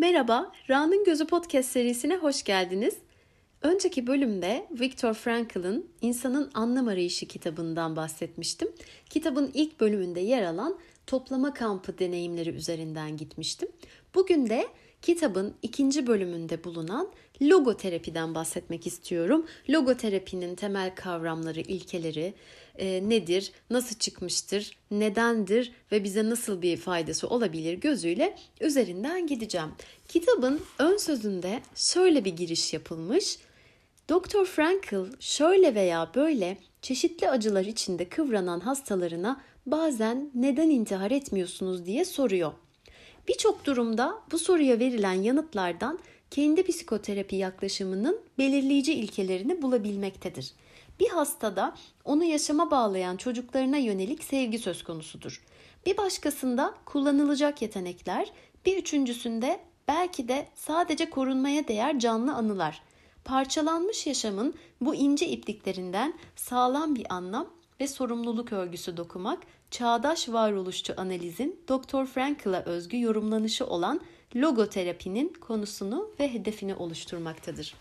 Merhaba, Ra'nın Gözü Podcast serisine hoş geldiniz. Önceki bölümde Viktor Frankl'ın İnsanın Anlam Arayışı kitabından bahsetmiştim. Kitabın ilk bölümünde yer alan toplama kampı deneyimleri üzerinden gitmiştim. Bugün de kitabın ikinci bölümünde bulunan logoterapiden bahsetmek istiyorum. Logoterapinin temel kavramları, ilkeleri e, nedir, nasıl çıkmıştır, nedendir ve bize nasıl bir faydası olabilir gözüyle üzerinden gideceğim. Kitabın ön sözünde şöyle bir giriş yapılmış. Dr. Frankl şöyle veya böyle çeşitli acılar içinde kıvranan hastalarına bazen neden intihar etmiyorsunuz diye soruyor. Birçok durumda bu soruya verilen yanıtlardan kendi psikoterapi yaklaşımının belirleyici ilkelerini bulabilmektedir. Bir hastada onu yaşama bağlayan çocuklarına yönelik sevgi söz konusudur. Bir başkasında kullanılacak yetenekler, bir üçüncüsünde belki de sadece korunmaya değer canlı anılar. Parçalanmış yaşamın bu ince ipliklerinden sağlam bir anlam ve sorumluluk örgüsü dokumak, çağdaş varoluşçu analizin Dr. Frankl'a özgü yorumlanışı olan logoterapinin konusunu ve hedefini oluşturmaktadır.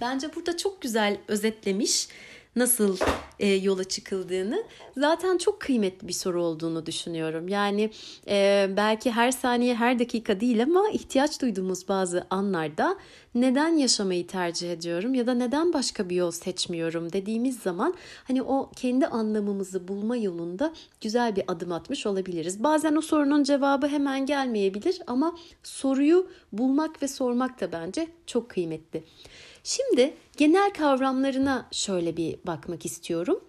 Bence burada çok güzel özetlemiş nasıl e, yola çıkıldığını zaten çok kıymetli bir soru olduğunu düşünüyorum. Yani e, belki her saniye her dakika değil ama ihtiyaç duyduğumuz bazı anlarda neden yaşamayı tercih ediyorum ya da neden başka bir yol seçmiyorum dediğimiz zaman hani o kendi anlamımızı bulma yolunda güzel bir adım atmış olabiliriz. Bazen o sorunun cevabı hemen gelmeyebilir ama soruyu bulmak ve sormak da bence çok kıymetli. Şimdi genel kavramlarına şöyle bir bakmak istiyorum.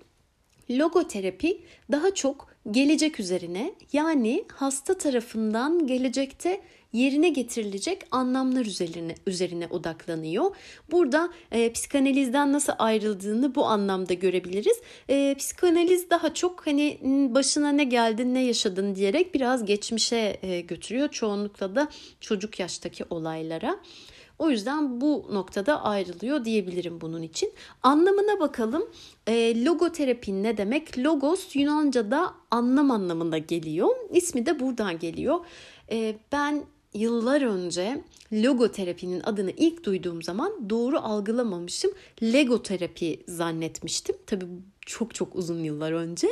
Logoterapi daha çok gelecek üzerine yani hasta tarafından gelecekte yerine getirilecek anlamlar üzerine üzerine odaklanıyor. Burada e, psikanalizden nasıl ayrıldığını bu anlamda görebiliriz. E, psikanaliz daha çok hani başına ne geldi, ne yaşadın diyerek biraz geçmişe e, götürüyor. Çoğunlukla da çocuk yaştaki olaylara. O yüzden bu noktada ayrılıyor diyebilirim bunun için. Anlamına bakalım. E, logoterapi ne demek? Logos Yunanca'da anlam anlamında geliyor. İsmi de buradan geliyor. E, ben yıllar önce logoterapinin adını ilk duyduğum zaman doğru algılamamışım. Legoterapi zannetmiştim. Tabii çok çok uzun yıllar önce.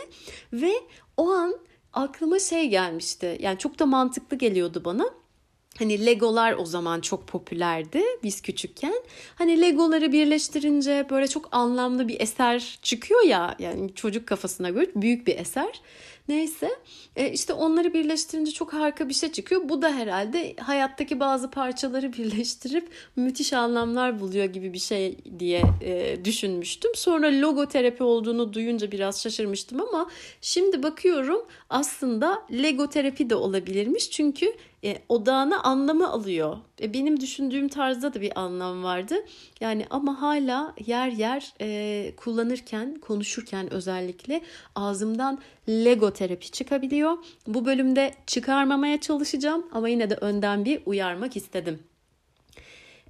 Ve o an aklıma şey gelmişti. Yani çok da mantıklı geliyordu bana Hani Legolar o zaman çok popülerdi biz küçükken. Hani Legoları birleştirince böyle çok anlamlı bir eser çıkıyor ya. Yani çocuk kafasına göre büyük bir eser. Neyse e, işte onları birleştirince çok harika bir şey çıkıyor. Bu da herhalde hayattaki bazı parçaları birleştirip müthiş anlamlar buluyor gibi bir şey diye e, düşünmüştüm. Sonra logoterapi olduğunu duyunca biraz şaşırmıştım ama şimdi bakıyorum aslında legoterapi de olabilirmiş. Çünkü e, odağına anlamı alıyor. E, benim düşündüğüm tarzda da bir anlam vardı. Yani ama hala yer yer e, kullanırken, konuşurken özellikle ağzımdan Lego terapi çıkabiliyor. Bu bölümde çıkarmamaya çalışacağım ama yine de önden bir uyarmak istedim.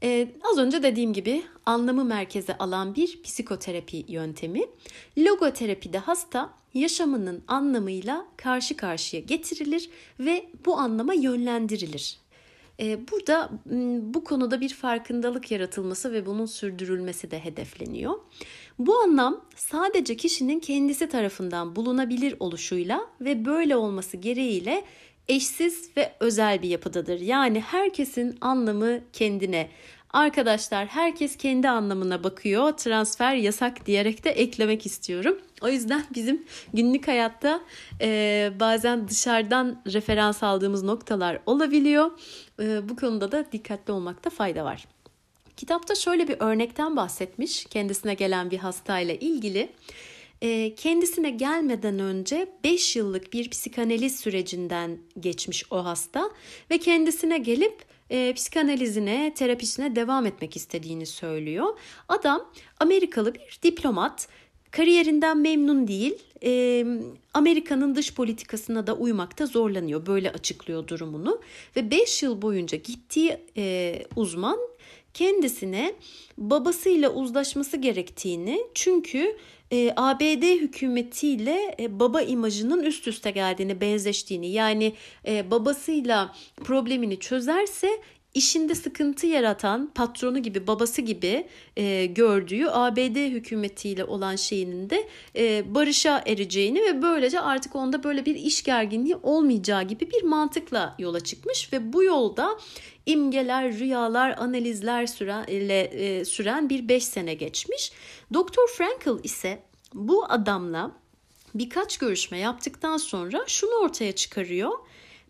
Ee, az önce dediğim gibi anlamı merkeze alan bir psikoterapi yöntemi. Logoterapide hasta yaşamının anlamıyla karşı karşıya getirilir ve bu anlama yönlendirilir. Ee, burada bu konuda bir farkındalık yaratılması ve bunun sürdürülmesi de hedefleniyor. Bu anlam sadece kişinin kendisi tarafından bulunabilir oluşuyla ve böyle olması gereğiyle eşsiz ve özel bir yapıdadır. Yani herkesin anlamı kendine. Arkadaşlar herkes kendi anlamına bakıyor. Transfer yasak diyerek de eklemek istiyorum. O yüzden bizim günlük hayatta e, bazen dışarıdan referans aldığımız noktalar olabiliyor. E, bu konuda da dikkatli olmakta fayda var. Kitapta şöyle bir örnekten bahsetmiş kendisine gelen bir hastayla ilgili. E, kendisine gelmeden önce 5 yıllık bir psikanaliz sürecinden geçmiş o hasta ve kendisine gelip e, psikanalizine, terapisine devam etmek istediğini söylüyor. Adam Amerikalı bir diplomat, kariyerinden memnun değil, e, Amerika'nın dış politikasına da uymakta zorlanıyor. Böyle açıklıyor durumunu ve 5 yıl boyunca gittiği e, uzman kendisine babasıyla uzlaşması gerektiğini çünkü e, ABD hükümetiyle e, baba imajının üst üste geldiğini, benzeştiğini yani e, babasıyla problemini çözerse işinde sıkıntı yaratan patronu gibi babası gibi e, gördüğü ABD hükümetiyle olan şeyinin de e, barışa ereceğini ve böylece artık onda böyle bir iş gerginliği olmayacağı gibi bir mantıkla yola çıkmış ve bu yolda imgeler, rüyalar, analizler süren, ile, e, süren bir 5 sene geçmiş. Doktor Frankl ise bu adamla birkaç görüşme yaptıktan sonra şunu ortaya çıkarıyor.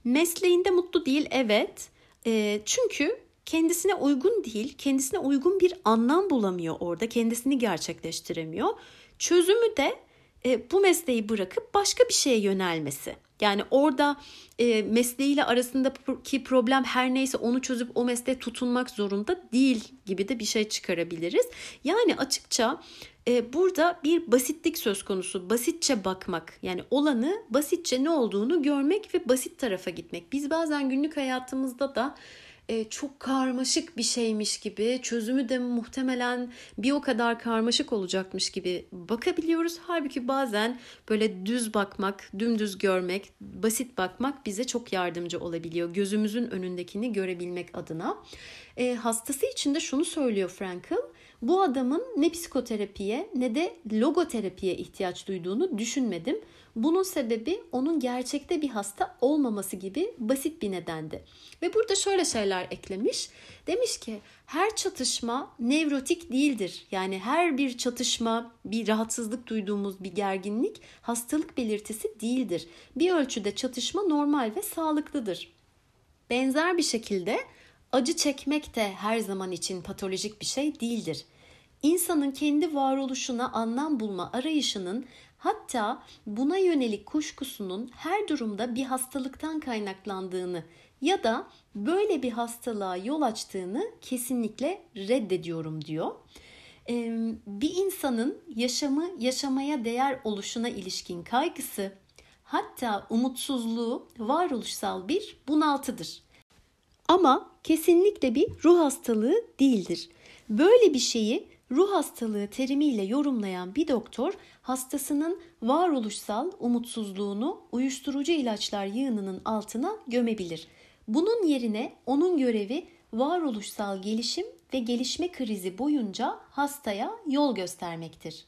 Mesleğinde mutlu değil evet. E, çünkü kendisine uygun değil, kendisine uygun bir anlam bulamıyor orada, kendisini gerçekleştiremiyor. Çözümü de e, bu mesleği bırakıp başka bir şeye yönelmesi. Yani orada e, mesleğiyle arasındaki problem her neyse onu çözüp o mesleğe tutunmak zorunda değil gibi de bir şey çıkarabiliriz. Yani açıkça e, burada bir basitlik söz konusu. Basitçe bakmak yani olanı basitçe ne olduğunu görmek ve basit tarafa gitmek. Biz bazen günlük hayatımızda da e, çok karmaşık bir şeymiş gibi, çözümü de muhtemelen bir o kadar karmaşık olacakmış gibi bakabiliyoruz. Halbuki bazen böyle düz bakmak, dümdüz görmek, basit bakmak bize çok yardımcı olabiliyor. Gözümüzün önündekini görebilmek adına. E, hastası için de şunu söylüyor Frankl. Bu adamın ne psikoterapiye ne de logoterapiye ihtiyaç duyduğunu düşünmedim. Bunun sebebi onun gerçekte bir hasta olmaması gibi basit bir nedendi. Ve burada şöyle şeyler eklemiş. Demiş ki her çatışma nevrotik değildir. Yani her bir çatışma bir rahatsızlık duyduğumuz bir gerginlik hastalık belirtisi değildir. Bir ölçüde çatışma normal ve sağlıklıdır. Benzer bir şekilde acı çekmek de her zaman için patolojik bir şey değildir. İnsanın kendi varoluşuna anlam bulma arayışının Hatta buna yönelik kuşkusunun her durumda bir hastalıktan kaynaklandığını ya da böyle bir hastalığa yol açtığını kesinlikle reddediyorum diyor. Bir insanın yaşamı yaşamaya değer oluşuna ilişkin kaygısı hatta umutsuzluğu varoluşsal bir bunaltıdır. Ama kesinlikle bir ruh hastalığı değildir. Böyle bir şeyi ruh hastalığı terimiyle yorumlayan bir doktor hastasının varoluşsal umutsuzluğunu uyuşturucu ilaçlar yığınının altına gömebilir. Bunun yerine onun görevi varoluşsal gelişim ve gelişme krizi boyunca hastaya yol göstermektir.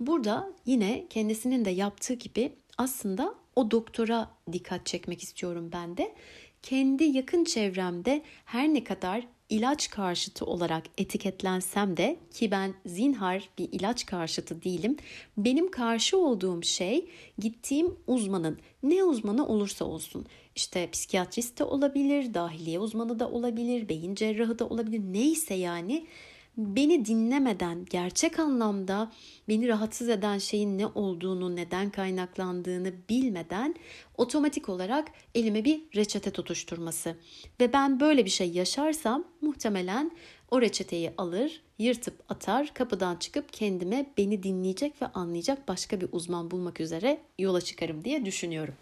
Burada yine kendisinin de yaptığı gibi aslında o doktora dikkat çekmek istiyorum ben de. Kendi yakın çevremde her ne kadar ilaç karşıtı olarak etiketlensem de ki ben zinhar bir ilaç karşıtı değilim. Benim karşı olduğum şey gittiğim uzmanın ne uzmanı olursa olsun işte psikiyatrist de olabilir, dahiliye uzmanı da olabilir, beyin cerrahı da olabilir neyse yani beni dinlemeden gerçek anlamda beni rahatsız eden şeyin ne olduğunu, neden kaynaklandığını bilmeden otomatik olarak elime bir reçete tutuşturması. Ve ben böyle bir şey yaşarsam muhtemelen o reçeteyi alır, yırtıp atar, kapıdan çıkıp kendime beni dinleyecek ve anlayacak başka bir uzman bulmak üzere yola çıkarım diye düşünüyorum.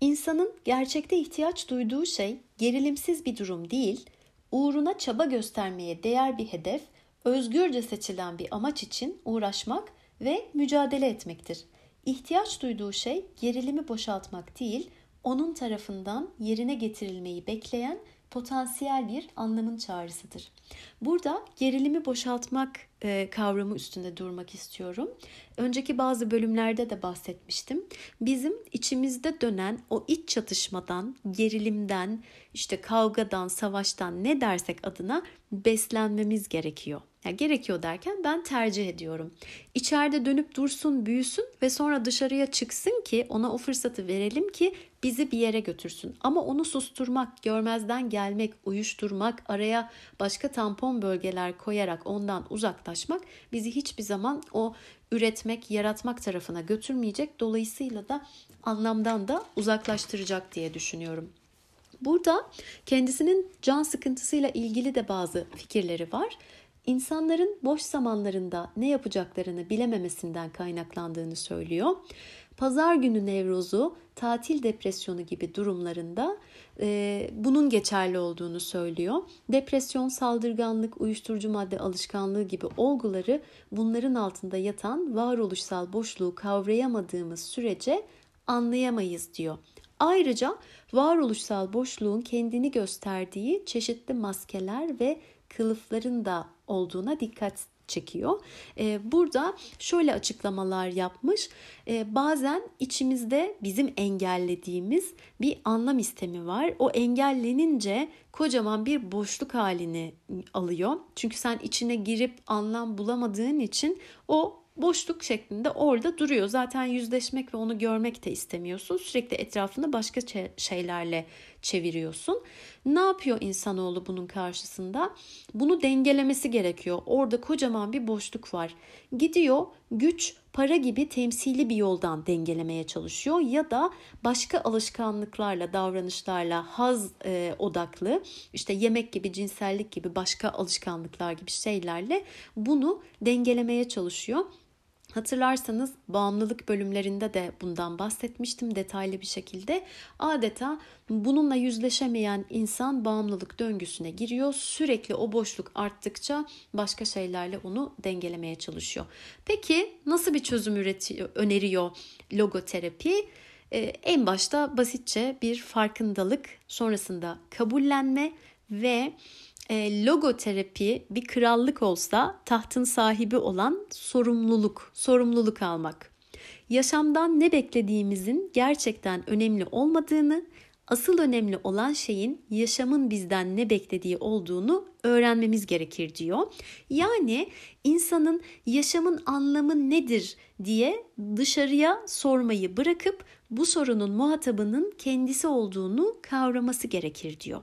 İnsanın gerçekte ihtiyaç duyduğu şey gerilimsiz bir durum değil, uğruna çaba göstermeye değer bir hedef, özgürce seçilen bir amaç için uğraşmak ve mücadele etmektir. İhtiyaç duyduğu şey gerilimi boşaltmak değil, onun tarafından yerine getirilmeyi bekleyen potansiyel bir anlamın çağrısıdır. Burada gerilimi boşaltmak e, kavramı üstünde durmak istiyorum. Önceki bazı bölümlerde de bahsetmiştim. Bizim içimizde dönen o iç çatışmadan, gerilimden, işte kavgadan, savaştan ne dersek adına beslenmemiz gerekiyor. Yani gerekiyor derken ben tercih ediyorum. İçeride dönüp dursun, büyüsün ve sonra dışarıya çıksın ki ona o fırsatı verelim ki bizi bir yere götürsün. Ama onu susturmak, görmezden gelmek, uyuşturmak, araya başka tampon bölgeler koyarak ondan uzaklaşmak bizi hiçbir zaman o üretmek, yaratmak tarafına götürmeyecek. Dolayısıyla da anlamdan da uzaklaştıracak diye düşünüyorum. Burada kendisinin can sıkıntısıyla ilgili de bazı fikirleri var. İnsanların boş zamanlarında ne yapacaklarını bilememesinden kaynaklandığını söylüyor. Pazar günü nevrozu, tatil depresyonu gibi durumlarında e, bunun geçerli olduğunu söylüyor. Depresyon, saldırganlık, uyuşturucu madde alışkanlığı gibi olguları bunların altında yatan varoluşsal boşluğu kavrayamadığımız sürece anlayamayız diyor. Ayrıca varoluşsal boşluğun kendini gösterdiği çeşitli maskeler ve kılıfların da olduğuna dikkat çekiyor. Ee, burada şöyle açıklamalar yapmış. Ee, bazen içimizde bizim engellediğimiz bir anlam istemi var. O engellenince kocaman bir boşluk halini alıyor. Çünkü sen içine girip anlam bulamadığın için o boşluk şeklinde orada duruyor. Zaten yüzleşmek ve onu görmek de istemiyorsun. Sürekli etrafında başka şeylerle çeviriyorsun. Ne yapıyor insanoğlu bunun karşısında? Bunu dengelemesi gerekiyor. Orada kocaman bir boşluk var. Gidiyor güç, para gibi temsili bir yoldan dengelemeye çalışıyor ya da başka alışkanlıklarla, davranışlarla, haz e, odaklı, işte yemek gibi, cinsellik gibi başka alışkanlıklar gibi şeylerle bunu dengelemeye çalışıyor. Hatırlarsanız bağımlılık bölümlerinde de bundan bahsetmiştim detaylı bir şekilde. Adeta bununla yüzleşemeyen insan bağımlılık döngüsüne giriyor. Sürekli o boşluk arttıkça başka şeylerle onu dengelemeye çalışıyor. Peki nasıl bir çözüm üretiyor, öneriyor logoterapi? Ee, en başta basitçe bir farkındalık, sonrasında kabullenme ve e, logoterapi bir krallık olsa tahtın sahibi olan sorumluluk, sorumluluk almak. Yaşamdan ne beklediğimizin gerçekten önemli olmadığını, asıl önemli olan şeyin yaşamın bizden ne beklediği olduğunu öğrenmemiz gerekir diyor. Yani insanın yaşamın anlamı nedir diye dışarıya sormayı bırakıp bu sorunun muhatabının kendisi olduğunu kavraması gerekir diyor.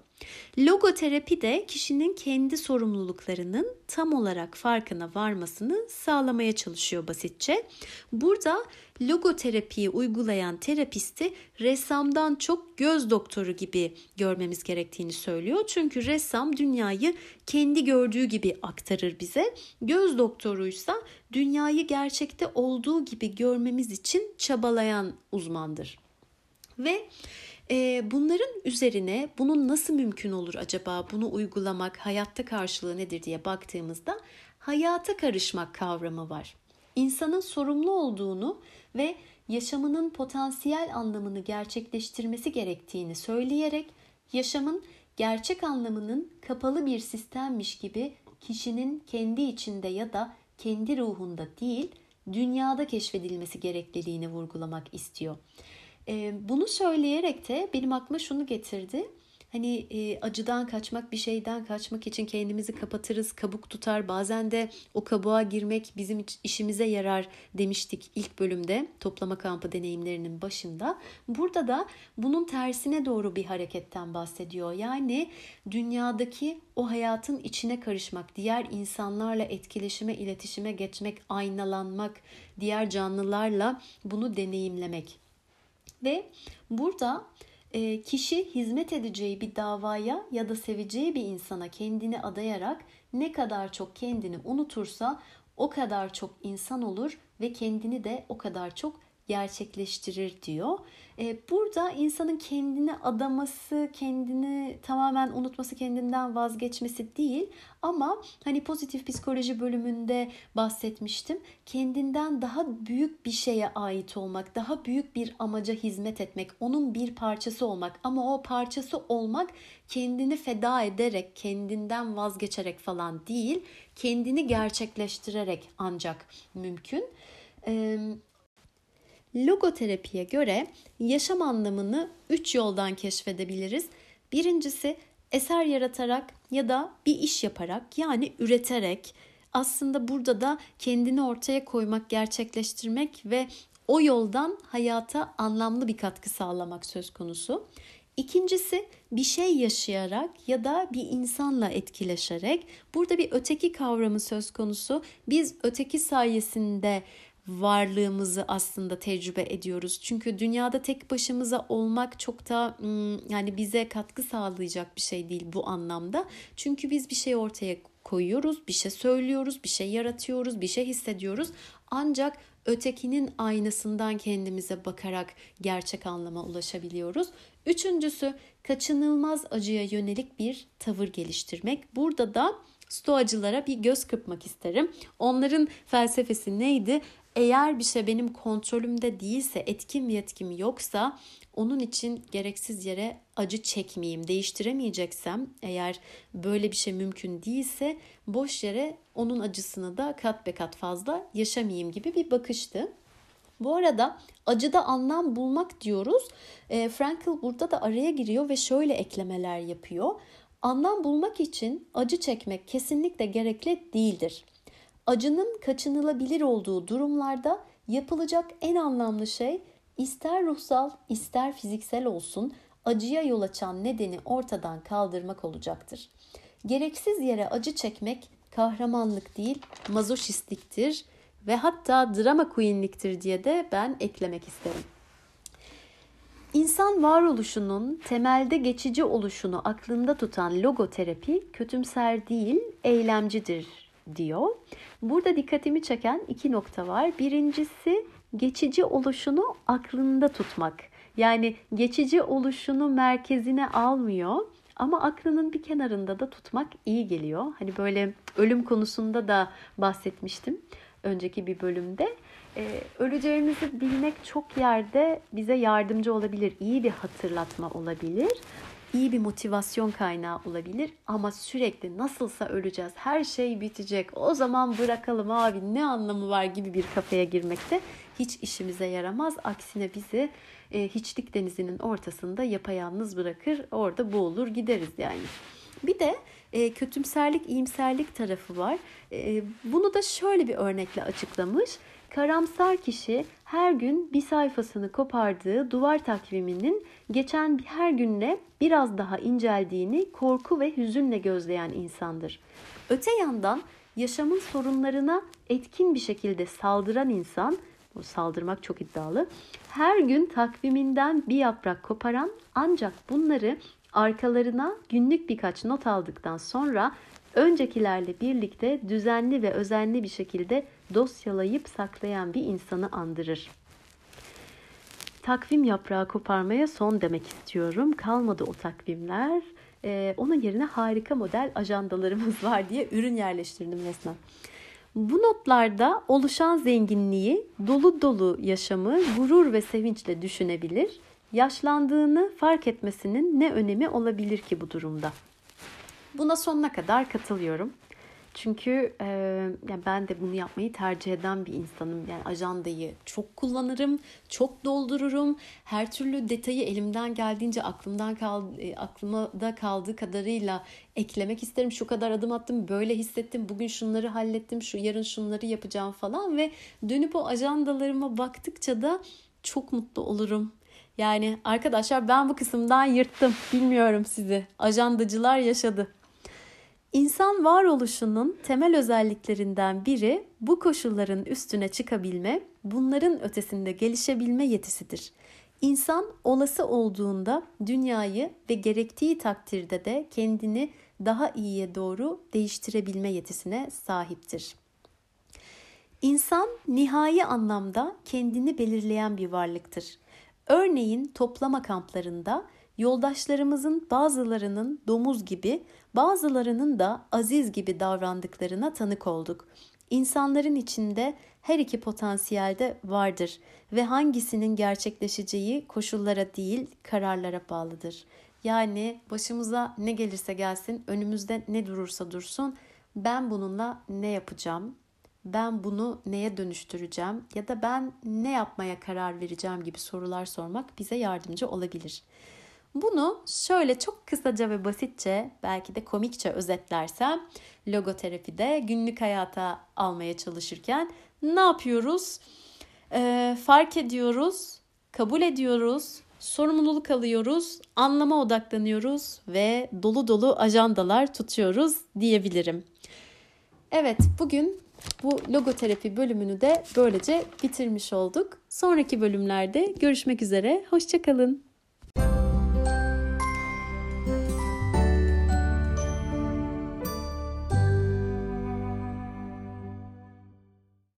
Logoterapi de kişinin kendi sorumluluklarının tam olarak farkına varmasını sağlamaya çalışıyor basitçe. Burada logoterapiyi uygulayan terapisti ressamdan çok göz doktoru gibi görmemiz gerektiğini söylüyor. Çünkü ressam dünyayı kendi gördüğü gibi aktarır bize. Göz doktoruysa dünyayı gerçekte olduğu gibi görmemiz için çabalayan uzmandır. Ve e, bunların üzerine bunun nasıl mümkün olur acaba bunu uygulamak hayatta karşılığı nedir diye baktığımızda hayata karışmak kavramı var. İnsanın sorumlu olduğunu ve yaşamının potansiyel anlamını gerçekleştirmesi gerektiğini söyleyerek yaşamın gerçek anlamının kapalı bir sistemmiş gibi kişinin kendi içinde ya da kendi ruhunda değil, dünyada keşfedilmesi gerekliliğini vurgulamak istiyor. Bunu söyleyerek de benim aklıma şunu getirdi. Hani e, acıdan kaçmak, bir şeyden kaçmak için kendimizi kapatırız, kabuk tutar. Bazen de o kabuğa girmek bizim işimize yarar demiştik ilk bölümde toplama kampı deneyimlerinin başında. Burada da bunun tersine doğru bir hareketten bahsediyor. Yani dünyadaki o hayatın içine karışmak, diğer insanlarla etkileşime, iletişime geçmek, aynalanmak, diğer canlılarla bunu deneyimlemek. Ve burada e, kişi hizmet edeceği bir davaya ya da seveceği bir insana kendini adayarak ne kadar çok kendini unutursa o kadar çok insan olur ve kendini de o kadar çok gerçekleştirir diyor. E, burada insanın kendini adaması, kendini tamamen unutması, kendinden vazgeçmesi değil ama hani pozitif psikoloji bölümünde bahsetmiştim. Kendinden daha büyük bir şeye ait olmak, daha büyük bir amaca hizmet etmek, onun bir parçası olmak ama o parçası olmak kendini feda ederek, kendinden vazgeçerek falan değil, kendini gerçekleştirerek ancak mümkün. Ee, Logoterapiye göre yaşam anlamını 3 yoldan keşfedebiliriz. Birincisi eser yaratarak ya da bir iş yaparak yani üreterek aslında burada da kendini ortaya koymak, gerçekleştirmek ve o yoldan hayata anlamlı bir katkı sağlamak söz konusu. İkincisi bir şey yaşayarak ya da bir insanla etkileşerek burada bir öteki kavramı söz konusu. Biz öteki sayesinde varlığımızı aslında tecrübe ediyoruz. Çünkü dünyada tek başımıza olmak çok da yani bize katkı sağlayacak bir şey değil bu anlamda. Çünkü biz bir şey ortaya koyuyoruz, bir şey söylüyoruz, bir şey yaratıyoruz, bir şey hissediyoruz. Ancak ötekinin aynasından kendimize bakarak gerçek anlama ulaşabiliyoruz. Üçüncüsü kaçınılmaz acıya yönelik bir tavır geliştirmek. Burada da Stoacılara bir göz kırpmak isterim. Onların felsefesi neydi? Eğer bir şey benim kontrolümde değilse, etkin bir yetkim yoksa onun için gereksiz yere acı çekmeyeyim. Değiştiremeyeceksem eğer böyle bir şey mümkün değilse boş yere onun acısını da kat be kat fazla yaşamayayım gibi bir bakıştı. Bu arada acıda anlam bulmak diyoruz. E, Frankl burada da araya giriyor ve şöyle eklemeler yapıyor. Anlam bulmak için acı çekmek kesinlikle gerekli değildir. Acının kaçınılabilir olduğu durumlarda yapılacak en anlamlı şey ister ruhsal ister fiziksel olsun acıya yol açan nedeni ortadan kaldırmak olacaktır. Gereksiz yere acı çekmek kahramanlık değil mazoşistliktir ve hatta drama queenliktir diye de ben eklemek isterim. İnsan varoluşunun temelde geçici oluşunu aklında tutan logoterapi kötümser değil, eylemcidir diyor. Burada dikkatimi çeken iki nokta var. Birincisi geçici oluşunu aklında tutmak. Yani geçici oluşunu merkezine almıyor ama aklının bir kenarında da tutmak iyi geliyor. Hani böyle ölüm konusunda da bahsetmiştim önceki bir bölümde. Ee, öleceğimizi bilmek çok yerde bize yardımcı olabilir. İyi bir hatırlatma olabilir. iyi bir motivasyon kaynağı olabilir ama sürekli nasılsa öleceğiz, her şey bitecek, o zaman bırakalım abi ne anlamı var gibi bir kafaya girmekte hiç işimize yaramaz. Aksine bizi e, hiçlik denizinin ortasında yapayalnız bırakır, orada boğulur gideriz yani. Bir de e, kötümserlik, iyimserlik tarafı var. E, bunu da şöyle bir örnekle açıklamış. Karamsar kişi her gün bir sayfasını kopardığı duvar takviminin geçen her günle biraz daha inceldiğini korku ve hüzünle gözleyen insandır. Öte yandan yaşamın sorunlarına etkin bir şekilde saldıran insan, bu saldırmak çok iddialı, her gün takviminden bir yaprak koparan ancak bunları arkalarına günlük birkaç not aldıktan sonra öncekilerle birlikte düzenli ve özenli bir şekilde dosyalayıp saklayan bir insanı andırır. Takvim yaprağı koparmaya son demek istiyorum. Kalmadı o takvimler. Ee, onun yerine harika model ajandalarımız var diye ürün yerleştirdim resmen. Bu notlarda oluşan zenginliği, dolu dolu yaşamı gurur ve sevinçle düşünebilir. Yaşlandığını fark etmesinin ne önemi olabilir ki bu durumda? Buna sonuna kadar katılıyorum. Çünkü e, yani ben de bunu yapmayı tercih eden bir insanım. Yani ajandayı çok kullanırım, çok doldururum. Her türlü detayı elimden geldiğince aklımdan kal, e, aklımda kaldığı kadarıyla eklemek isterim. Şu kadar adım attım, böyle hissettim. Bugün şunları hallettim, şu yarın şunları yapacağım falan ve dönüp o ajandalarıma baktıkça da çok mutlu olurum. Yani arkadaşlar ben bu kısımdan yırttım. Bilmiyorum sizi. Ajandacılar yaşadı. İnsan varoluşunun temel özelliklerinden biri bu koşulların üstüne çıkabilme, bunların ötesinde gelişebilme yetisidir. İnsan olası olduğunda dünyayı ve gerektiği takdirde de kendini daha iyiye doğru değiştirebilme yetisine sahiptir. İnsan nihai anlamda kendini belirleyen bir varlıktır. Örneğin toplama kamplarında yoldaşlarımızın bazılarının domuz gibi, bazılarının da aziz gibi davrandıklarına tanık olduk. İnsanların içinde her iki potansiyelde vardır ve hangisinin gerçekleşeceği koşullara değil kararlara bağlıdır. Yani başımıza ne gelirse gelsin, önümüzde ne durursa dursun ben bununla ne yapacağım? Ben bunu neye dönüştüreceğim ya da ben ne yapmaya karar vereceğim gibi sorular sormak bize yardımcı olabilir. Bunu şöyle çok kısaca ve basitçe belki de komikçe özetlersem logoterapide günlük hayata almaya çalışırken ne yapıyoruz? Ee, fark ediyoruz, kabul ediyoruz, sorumluluk alıyoruz, anlama odaklanıyoruz ve dolu dolu ajandalar tutuyoruz diyebilirim. Evet, bugün bu logoterapi bölümünü de böylece bitirmiş olduk. Sonraki bölümlerde görüşmek üzere. Hoşçakalın.